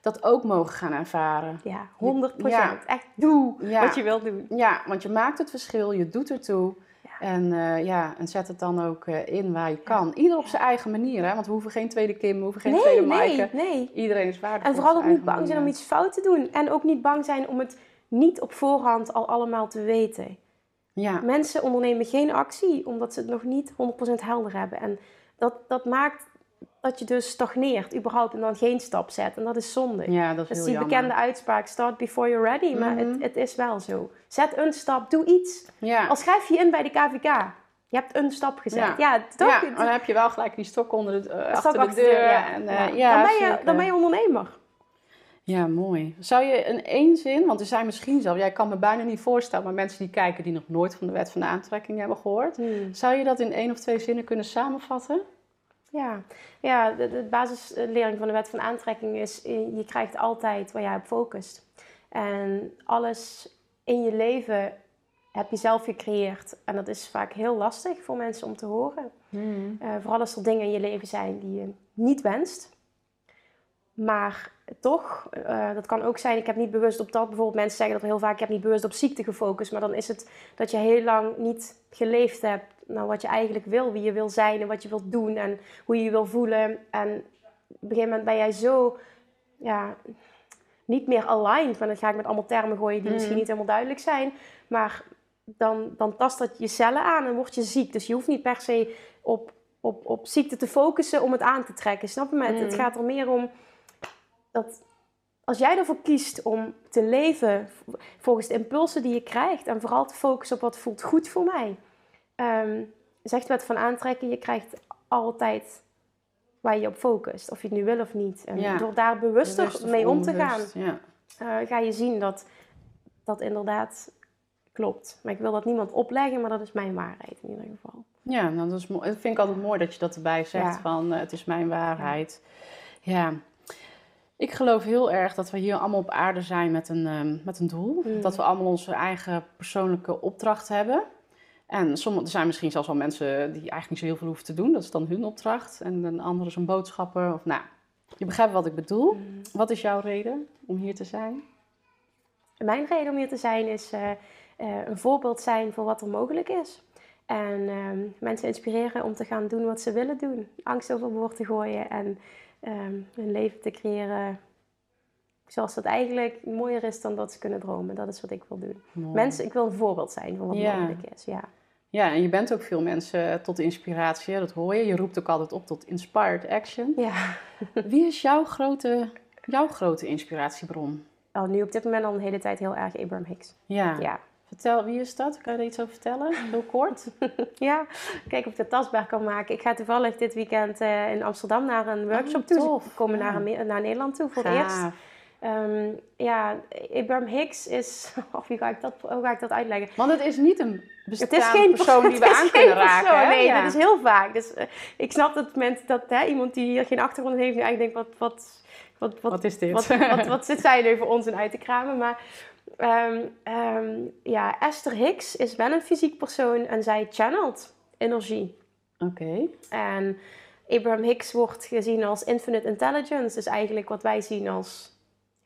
dat ook mogen gaan ervaren. Ja, 100 procent. Echt, doe wat je wilt doen. Ja, want je maakt het verschil, je doet ertoe... En, uh, ja, en zet het dan ook uh, in waar je kan. Ieder op zijn eigen manier, hè? want we hoeven geen tweede Kim, we hoeven geen tweede Maaike. Nee, nee. Iedereen is waardevol. En vooral ook niet bang zijn om iets fout te doen. En ook niet bang zijn om het niet op voorhand al allemaal te weten. Ja. Mensen ondernemen geen actie omdat ze het nog niet 100% helder hebben. En dat, dat maakt dat je dus stagneert überhaupt en dan geen stap zet. En dat is zonde. Ja, dat is, dat is die bekende uitspraak, start before you're ready. Maar het, mhm. het, is wel zo. Zet een stap, doe iets. Ja. Al schrijf je in bij de KVK. Je hebt een stap gezet. Ja, ja, toch? ja dan heb je wel gelijk die stok onder de, uh, achter de deur. ja. En, uh, ja. Dan, ben je, dan ben je ondernemer. Ja, mooi. Zou je in één zin, want er zijn misschien zelf, jij kan me bijna niet voorstellen, maar mensen die kijken die nog nooit van de wet van de aantrekking hebben gehoord, hmm. zou je dat in één of twee zinnen kunnen samenvatten? Ja, ja de, de basislering van de wet van aantrekking is: je krijgt altijd waar jij op focust. En alles in je leven heb je zelf gecreëerd. En dat is vaak heel lastig voor mensen om te horen. Hmm. Uh, vooral als er dingen in je leven zijn die je niet wenst. Maar toch, uh, dat kan ook zijn, ik heb niet bewust op dat. Bijvoorbeeld mensen zeggen dat heel vaak, ik heb niet bewust op ziekte gefocust. Maar dan is het dat je heel lang niet geleefd hebt nou, wat je eigenlijk wil, wie je wil zijn en wat je wilt doen en hoe je je wil voelen. En op een gegeven moment ben jij zo ja, niet meer aligned. Maar dan ga ik met allemaal termen gooien die misschien mm. niet helemaal duidelijk zijn. Maar dan, dan tast dat je cellen aan en word je ziek. Dus je hoeft niet per se op, op, op ziekte te focussen om het aan te trekken. Snap je? Het mm. gaat er meer om dat als jij ervoor kiest om te leven volgens de impulsen die je krijgt en vooral te focussen op wat voelt goed voor mij, um, zegt wet van aantrekken, je krijgt altijd waar je op focust, of je het nu wil of niet. En door daar bewuster mee om te gaan, ja. uh, ga je zien dat dat inderdaad klopt. Maar ik wil dat niemand opleggen, maar dat is mijn waarheid in ieder geval. Ja, nou, dat, is dat vind ik altijd mooi dat je dat erbij zegt, van uh, het is mijn waarheid. ja. Ik geloof heel erg dat we hier allemaal op aarde zijn met een, um, met een doel. Mm. Dat we allemaal onze eigen persoonlijke opdracht hebben. En sommige, er zijn misschien zelfs wel mensen die eigenlijk niet zo heel veel hoeven te doen. Dat is dan hun opdracht. En een andere is een boodschapper. Of, nou, je begrijpt wat ik bedoel. Mm. Wat is jouw reden om hier te zijn? mijn reden om hier te zijn is een voorbeeld zijn voor wat er mogelijk is. En ehm, mensen inspireren om te gaan doen wat ze willen doen. Angst overboord te gooien en ehm, hun leven te creëren zoals dat eigenlijk mooier is dan dat ze kunnen dromen. Dat is wat ik wil doen. Mensen, ik wil een voorbeeld zijn van wat mogelijk is. Ja. Ja, en je bent ook veel mensen tot inspiratie, dat hoor je. Je roept ook altijd op tot inspired action. Ja. Wie is jouw grote, jouw grote inspiratiebron? Oh, nu op dit moment al een hele tijd heel erg Abraham Hicks. Ja. ja. Vertel, wie is dat? Kan je er iets over vertellen? Heel kort. ja, kijk of ik het tastbaar kan maken. Ik ga toevallig dit weekend uh, in Amsterdam naar een workshop oh, toe. We komen naar, naar Nederland toe voor het eerst. Um, ja, Abraham Hicks is... Of hoe ga, ik dat, hoe ga ik dat uitleggen? Want het is niet een bestaande het is geen, persoon die we aan kunnen raken. Nee, dat is heel vaak. Dus uh, ik snap dat mensen dat hè, iemand die hier geen achtergrond heeft... eigenlijk denkt, wat, wat, wat, wat, wat is dit? Wat, wat, wat, zit zij nu voor ons in uit te kramen? Maar um, um, ja, Esther Hicks is wel een fysiek persoon en zij channelt energie. Oké. En Abraham Hicks wordt gezien als infinite intelligence. Dus eigenlijk wat wij zien als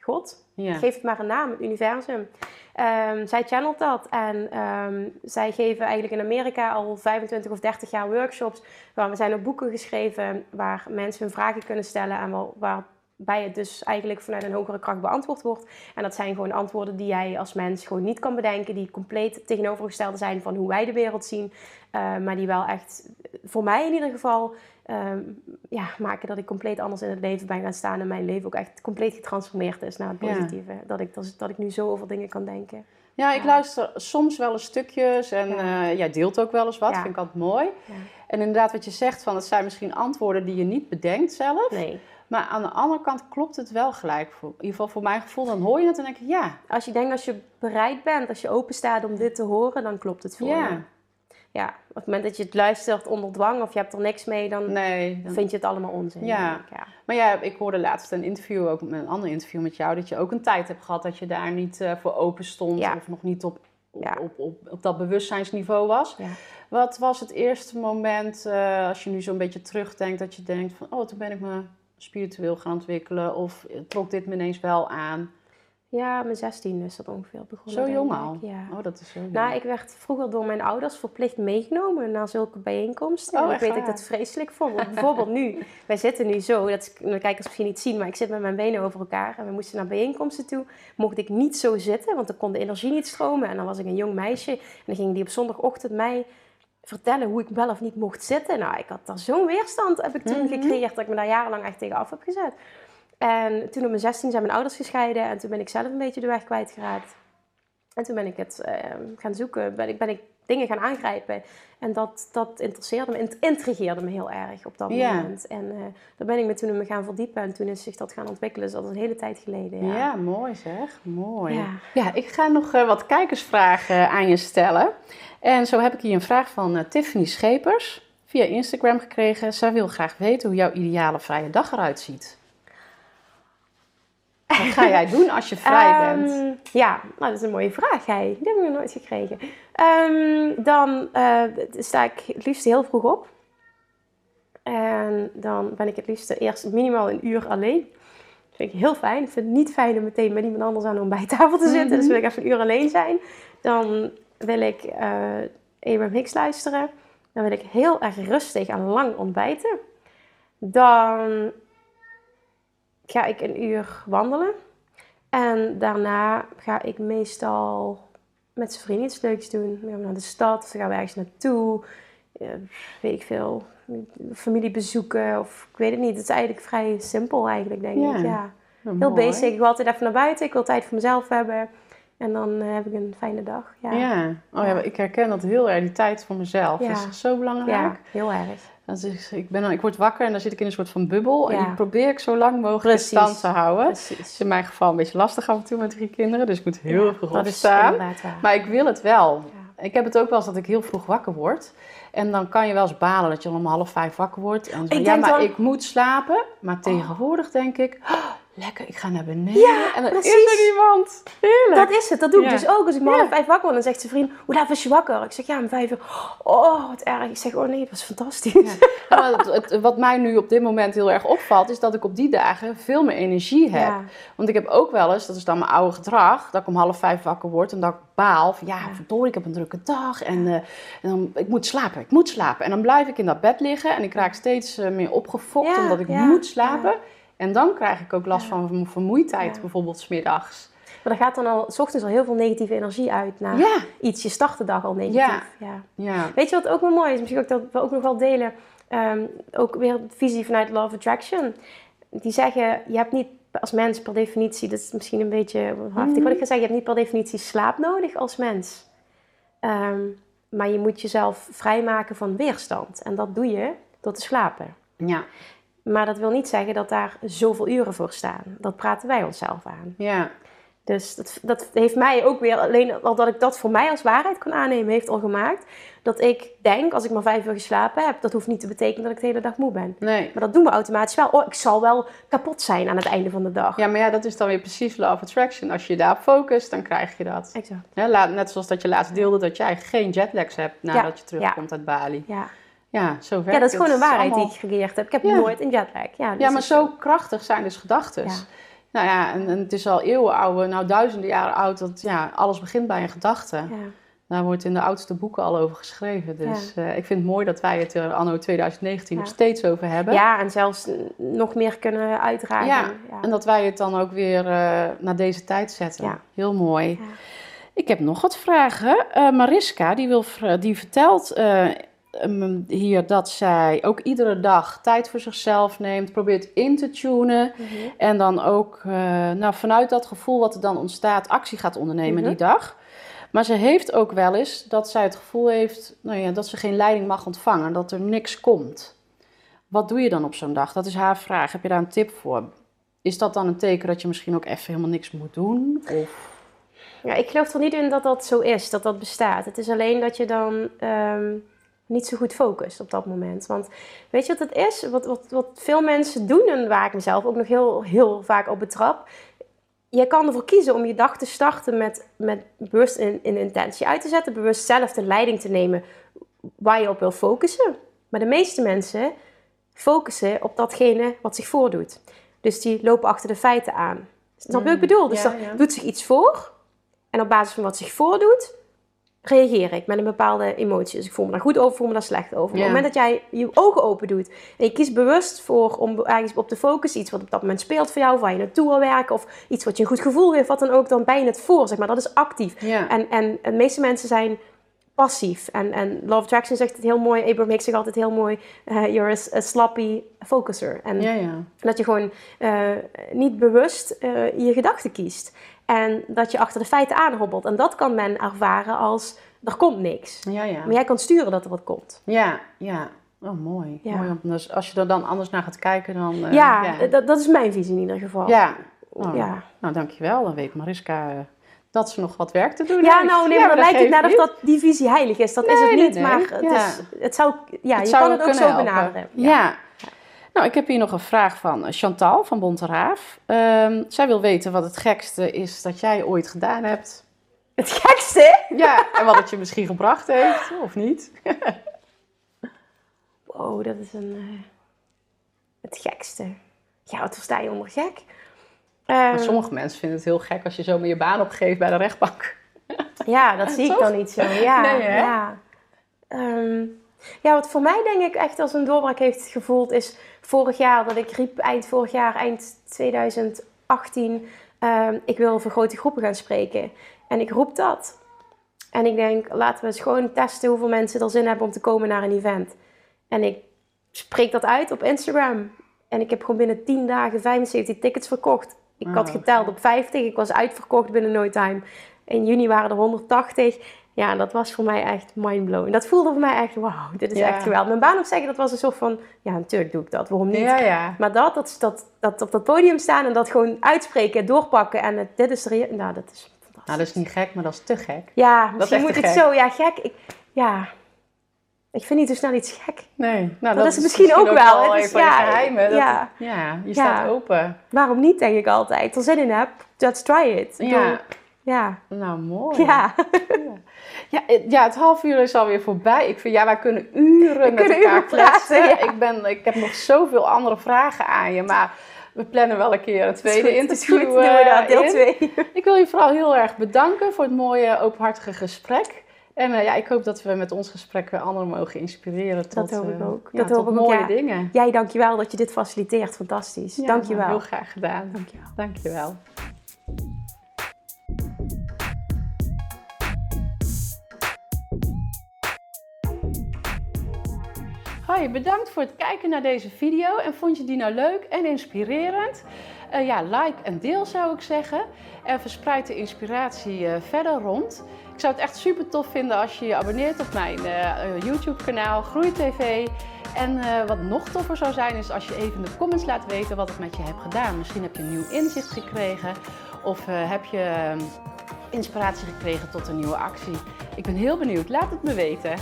God. Ja. Geef het maar een naam, het universum. Um, zij channelt dat en um, zij geven eigenlijk in Amerika al 25 of 30 jaar workshops. Waar we zijn ook boeken geschreven waar mensen hun vragen kunnen stellen en waar, waarbij het dus eigenlijk vanuit een hogere kracht beantwoord wordt. En dat zijn gewoon antwoorden die jij als mens gewoon niet kan bedenken, die compleet tegenovergestelde zijn van hoe wij de wereld zien, uh, maar die wel echt, voor mij in ieder geval, um, ja, maken dat ik compleet anders in het leven ben gaan staan en mijn leven ook echt compleet getransformeerd is naar het positieve. Dat, ik, dat, dat ik nu zo over dingen kan denken. Ja, ik luister soms wel eens stukjes en ja. Uh, jij deelt ook wel eens wat, vind ik altijd mooi. En inderdaad wat je zegt, van het zijn misschien antwoorden die je niet bedenkt zelf. Nee. Maar aan de andere kant klopt het wel gelijk. Voor, in ieder geval voor mijn gevoel, dan hoor je het en denk je ja. Als je denkt, als je bereid bent, als je open staat om dit te horen, dan klopt het voor ja. je ja, op het moment dat je het luistert onder dwang of je hebt er niks mee, dan, nee, dan... vind je het allemaal onzin. Ja. ja. Maar ja, ik hoorde laatst een interview, ook een ander interview met jou, dat je ook een tijd hebt gehad dat je daar niet uh, voor open stond of nog niet op, op, op, op, op, dat bewustzijnsniveau was. Wat was het eerste moment, uh, als je nu zo'n beetje terugdenkt, dat je denkt van, oh, toen ben ik me spiritueel gaan ontwikkelen of trok dit me ineens wel aan? Ja, mijn 16 is dat ongeveer begonnen. Zo jong al? Ja. Oh, dat is zo jong. Nou, ik werd vroeger door mijn ouders verplicht meegenomen naar zulke bijeenkomsten. Oh, ik weet dat ik dat vreselijk vond. bijvoorbeeld nu, wij zitten nu zo, dat de kijkers misschien niet zien, maar ik zit met mijn benen over elkaar. En we moesten naar bijeenkomsten toe. Mocht ik niet zo zitten, want dan kon de energie niet stromen. En dan was ik een jong meisje. En dan ging die op zondagochtend mij vertellen hoe ik wel of niet mocht zitten. Nou, ik had daar zo'n weerstand heb ik toen mhm. gecreëerd dat ik me daar jarenlang echt tegen af heb gezet. En toen op mijn 16 zijn mijn ouders gescheiden en toen ben ik zelf een beetje de weg kwijtgeraakt. En toen ben ik het ehm, gaan zoeken, ben ik, ben ik dingen gaan aangrijpen. En dat, dat interesseerde me, het intrigeerde me heel erg op dat moment. En uh, daar ben ik me toen in me gaan verdiepen en toen is zich dat gaan ontwikkelen. Dus dat is een hele tijd geleden. Ja, ja mooi zeg. Mooi. Ja. ja ik ga nog uh, wat kijkersvragen aan je stellen. En zo heb ik hier een vraag van Tiffany Schepers via Instagram gekregen. Zij wil graag weten hoe jouw ideale vrije dag eruit ziet. Wat ga jij doen als je vrij ehm, bent? Ja, nou, dat is een mooie vraag. Hey. Die heb ik nog nooit gekregen. Um, dan uh, sta ik het liefst heel vroeg op. En dan ben ik het liefst eerst minimaal een uur alleen. Dat vind ik heel fijn. Ik vind het niet fijn om meteen met iemand anders aan de ontbijttafel te zitten. Dus wil ik even een uur alleen zijn. Dan wil ik uh, Abraham Hicks luisteren. Dan wil ik heel erg rustig en lang ontbijten. Dan ga ik een uur wandelen. En daarna ga ik meestal met zijn vrienden iets leuks doen. We gaan naar de stad, dan gaan we ergens naartoe. Uh, weet ik veel. Familie bezoeken of ik weet het niet. Het is eigenlijk vrij simpel eigenlijk, denk ik. Ja. Heel basic. Ik wil altijd even naar buiten. Ik wil tijd voor mezelf hebben. En dan eh, heb ik een fijne dag. Ja. ja. Oh ja, ik herken dat heel erg. Die tijd voor mezelf ja. is zo belangrijk. Ja, heel erg. Dus ik, ben dan, ik word wakker en dan zit ik in een soort van bubbel. En die probeer ik zo lang mogelijk in stand te houden. Precies. Het is in mijn geval een beetje lastig af en toe met drie kinderen. Dus ik moet heel vroeg opstaan. Maar ik wil het wel. Ik heb het ook wel eens dat ik heel vroeg wakker word. En dan kan je wel eens balen dat je om half vijf wakker wordt. En zo, ja, maar ik moet slapen. Maar tegenwoordig denk ik, lekker, ik ga naar beneden. Ja, en dan precies. is er iemand. Heerlijk. Dat is het, dat doe ik dus ook. Als ik om vijf wakker word, dan zegt ze vriend, hoe laat was je wakker? Ik zeg, ja, om vijf uur. Oh, wat erg. Ik zeg, oh nee, dat was fantastisch. het, wat mij nu op dit moment heel erg opvalt, is dat ik op die dagen veel meer energie heb. Want ik heb ook wel eens, dat is dan mijn oude gedrag, dat ik om half vijf wakker word en dat ik baal van, ja, verdorie, ik heb een drukke dag en, uh, en, dan, ik moet slapen, ik moet slapen. En dan blijf ik in dat bed liggen en ik raak steeds uh, meer opgefokt omdat ik moet slapen. En dan krijg ik ook last van vermoeidheid, bijvoorbeeld smiddags. Maar dan gaat dan al, s ochtends al heel veel negatieve energie uit naar ja. iets. Je start de dag al negatief. Ja. ja. Weet je wat ook wel mooi is? Misschien ook dat we ook nog wel delen. Ehm, ook weer de visie vanuit Love Attraction. Die zeggen, je hebt niet als mens per definitie, dat is misschien een beetje heftig mm wat ik ga zeggen, je hebt niet per definitie slaap nodig als mens. Ehm, maar je moet jezelf vrijmaken van weerstand. En dat doe je door te slapen. Ja. Maar dat wil niet zeggen dat daar zoveel uren voor staan. Dat praten wij onszelf aan. Ja. Dus dat, dat heeft mij ook weer, alleen al dat ik dat voor mij als waarheid kon aannemen, heeft al gemaakt dat ik denk, als ik maar vijf uur geslapen heb, dat hoeft niet te betekenen dat ik de hele dag moe ben. Nee. Maar dat doen we automatisch wel. Oh, ik zal wel kapot zijn aan het einde van de dag. Ja, maar ja, dat is dan weer precies law of attraction. Als je je daarop focust, dan krijg je dat. Exact. Ja, net zoals dat je laatst deelde dat jij geen jetlags hebt nadat je terugkomt uit Bali. Ja. Ja, zo werkt Ja, dat is gewoon een waarheid die ik gecreëerd heb. Ik heb nooit een jetlag. Ja, ja maar zo krachtig zijn dus gedachten. Nou ja, en, en, het is al eeuwen oude, nou duizenden jaren oud, dat ja, alles begint bij een gedachte. Ja. Daar wordt in de oudste boeken al over geschreven. Dus uh, ik vind het mooi dat wij het er anno 2019 nog steeds over hebben. Ja, en zelfs nog meer kunnen uitdragen. Ja, en dat wij het dan ook weer uh, naar deze tijd zetten. Heel mooi. Ik heb nog wat vragen. Uh, Mariska, die, wil, die vertelt Ehm, hier dat zij ook iedere dag tijd voor zichzelf neemt, probeert in te tunen. Mhm. En dan ook uh, nou, vanuit dat gevoel wat er dan ontstaat, actie gaat ondernemen die mhm. dag. Maar ze heeft ook wel eens dat zij het gevoel heeft nou ja, dat ze geen leiding mag ontvangen, dat er niks komt. Wat doe je dan op zo'n dag? Dat is haar vraag. Heb je daar een tip voor? Is dat dan een teken dat je misschien ook even helemaal niks moet doen? Of... Ja, ik geloof er niet in dat dat zo is, dat dat bestaat. Het is alleen dat je dan. Ehm, niet zo goed focust op dat moment. Want weet je wat het is? Wat, wat, wat veel mensen doen en waar ik mezelf ook nog heel, heel vaak op betrap. Je kan ervoor kiezen om je dag te starten met, met bewust een, een intentie uit te zetten. Bewust zelf de leiding te nemen waar je op wil focussen. Maar de meeste mensen focussen op datgene wat zich voordoet. Dus die lopen achter de feiten aan. Snap je wat ik mm. bedoel? Dus er doet zich iets voor. En op basis van wat zich voordoet, reageer ik met een bepaalde emotie. Dus ik voel me daar goed over, voel me daar slecht over. Maar op het moment dat jij je ogen open doet en je kiest bewust voor om ergens op te focussen, iets wat op dat moment speelt voor jou, of waar je naartoe wil werken, of iets wat je een goed gevoel heeft, wat dan ook, dan ben je het voor, zeg maar. Dat is actief. En, en de meeste mensen zijn passief. En, en Love Attraction zegt het heel mooi, Abraham Hicks zegt altijd heel mooi, uh, you're a, a, sloppy focuser. En ja. dat je gewoon uh, niet bewust uh, je gedachten kiest. En dat je achter de feiten aanhobbelt. En dat kan men ervaren als er komt niks. Ja, ja. Maar jij kan sturen dat er wat komt. Ja, ja. Oh, mooi. Ja. mooi dus als je er dan anders naar gaat kijken, dan... Uh, ja, ja. Dat, dat is mijn visie in ieder geval. Ja. Oh, ja. Nou, dankjewel. Dan weet Mariska uh, dat ze nog wat werk te doen ja, Nou, nee, maar dan lijkt het net of dat die visie heilig is. Dat is het niet, maar het, is, het zou... Ja, je kan het ook zo benaderen. ja. Nou, ik heb hier nog een vraag van Chantal van Bonteraaf. Um, zij wil weten wat het gekste is dat jij ooit gedaan hebt. Het gekste? Ja, en wat het je misschien gebracht heeft, of niet. wow, dat is een... Uh, het gekste. Ja, wat versta je onder gek? Um, sommige mensen vinden het heel gek als je zo met je baan opgeeft bij de rechtbank. ja, dat zie ik dan niet zo. Ja, nee, ja. Um, ja, wat voor mij denk ik echt als een doorbraak heeft gevoeld is vorig jaar dat ik riep eind vorig jaar, eind 2018, ehm, ik wil voor grote groepen gaan spreken. En ik roep dat. En ik denk, laten we eens gewoon testen hoeveel mensen er zin hebben om te komen naar een event. En ik spreek dat uit op Instagram. En ik heb gewoon binnen 10 dagen 75 tickets verkocht. Ik had geteld op 50, ik was uitverkocht binnen no time. In juni waren er 180. Ja, dat was voor mij echt mindblowing. Dat voelde voor mij echt, wauw, dit is echt geweldig. Mijn baan ook zeggen, dat was een soort van, ja, natuurlijk doe ik dat, waarom niet? Ja, ja. Maar dat, dat, dat, dat op dat podium staan en dat gewoon uitspreken, doorpakken en het, dit is nou, dat is fantastisch. Nou, dat is niet gek, maar dat is te gek. Ja, misschien moet het zo, ja, gek. Ik, ja, Ik vind niet zo snel iets gek. Nee, nou, dat, is misschien, ook, wel. Het is, ja, geheimen. Dat, ja. je staat open. Waarom niet, denk ik altijd. Als er zin in heb, let's try it. Ja. ja. Nou, mooi. Ja. Ja. Ja, het half uur is alweer voorbij. Ik vind, ja, wij kunnen uren met elkaar kletsen. Ik, ben, ik heb nog zoveel andere vragen aan je, maar we plannen wel een keer een tweede interview. Goed, uh, deel 2. Ik wil je vooral heel erg bedanken voor het mooie, openhartige gesprek. En uh, ja, ik hoop dat we met ons gesprek anderen mogen inspireren tot, dat hoop ik ook. Ja, dat hoop ik mooie ja. dingen. Jij, dankjewel dat je dit faciliteert. Fantastisch. Ja, dankjewel. Nou, heel graag gedaan. Dankjewel. Dankjewel. Bedankt voor het kijken naar deze video. En vond je die nou leuk en inspirerend? Uh, ja, like en deel zou ik zeggen. En verspreid de inspiratie uh, verder rond. Ik zou het echt super tof vinden als je je abonneert op mijn uh, YouTube kanaal GroeiTV. En wat nog toffer zou zijn is als je even in de comments laat weten wat het met je hebt gedaan. Misschien heb je een nieuw inzicht gekregen of heb je inspiratie gekregen tot een nieuwe actie. Ik ben heel benieuwd. Laat het me weten.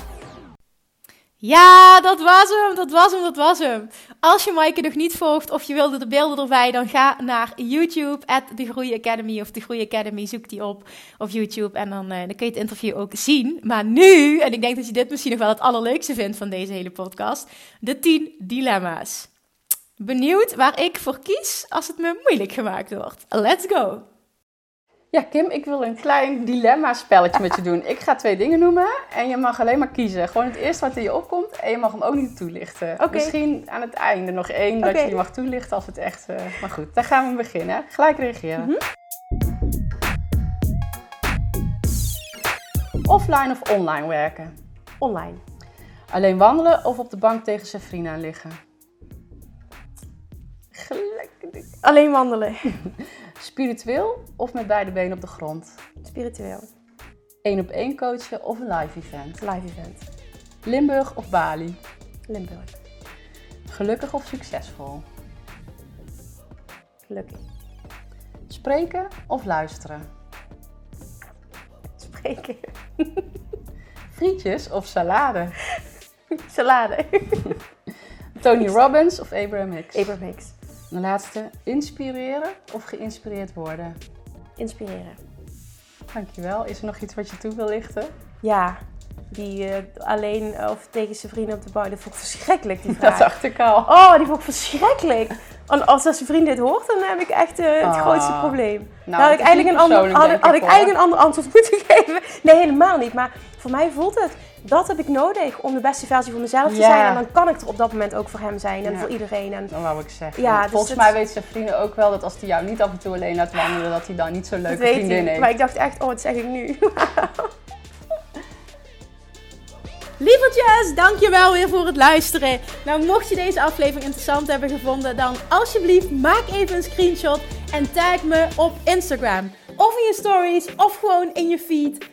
Ja, dat was hem, dat was hem, dat was hem. Als je Maaike nog niet volgt of je wilde de beelden erbij, dan ga naar YouTube, at de Academy of de Groei Academy, zoek die op op YouTube en dan, uh, dan kun je het interview ook zien. Maar nu, en ik denk dat je dit misschien nog wel het allerleukste vindt van deze hele podcast, de 10 dilemma's. Benieuwd waar ik voor kies als het me moeilijk gemaakt wordt. Let's go! Ja, Kim, ik wil een klein dilemma-spelletje met je doen. Ik ga twee dingen noemen en je mag alleen maar kiezen. Gewoon het eerste wat in je opkomt en je mag hem ook niet toelichten. Okay. Misschien aan het einde nog één dat je die mag toelichten als het echt... Uh... Maar goed, daar gaan we beginnen. Gelijk reageren. Mm -hmm. Offline of online werken? Online. Alleen wandelen of op de bank tegen aan liggen? Gelijk. Alleen wandelen. Spiritueel of met beide benen op de grond? Spiritueel. Eén op één coachen of een live event? Live event. Limburg of Bali? Limburg. Gelukkig of succesvol? Gelukkig. Spreken of luisteren? Spreken. Frietjes of salade? salade. Tony Robbins of Abraham Hicks? Abraham Hicks. De laatste, inspireren of geïnspireerd worden? Inspireren. Dankjewel. Is er nog iets wat je toe wil lichten? Ja, die uh, alleen of tegen zijn vrienden op de bar, dat vond ik verschrikkelijk, die vraag. Dat dacht ik al. Oh, die vond ik verschrikkelijk. En als zijn vriend dit hoort, dan heb ik echt uh, het oh. grootste probleem. Nou, had ik eigenlijk een ander, had, had ik eigenlijk een ander antwoord moeten geven. Nee, helemaal niet. Maar voor mij voelt het dat heb ik nodig om de beste versie van mezelf te zijn. En dan kan ik er op dat moment ook voor hem zijn en ja. voor iedereen. En, dan wou ik zeggen. Ja, dus Volgens mij weten zijn vrienden ook wel dat als hij jou niet af en toe alleen laat wandelen, dat hij dan niet zo'n leuke vriendin heeft. Maar ik dacht echt, oh, wat zeg ik nu? Lievertjes, dankjewel weer voor het luisteren. Nou, mocht je deze aflevering interessant hebben gevonden, dan alsjeblieft maak even een screenshot en tag me op Instagram. Of in je stories, of gewoon in je feed.